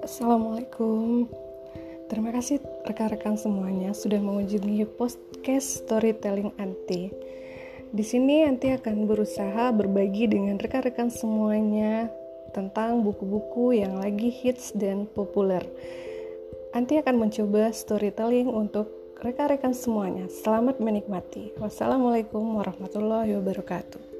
Assalamualaikum Terima kasih rekan-rekan semuanya sudah mengunjungi podcast Storytelling Anti. Di sini Anti akan berusaha berbagi dengan rekan-rekan semuanya tentang buku-buku yang lagi hits dan populer. Anti akan mencoba storytelling untuk rekan-rekan semuanya. Selamat menikmati. Wassalamualaikum warahmatullahi wabarakatuh.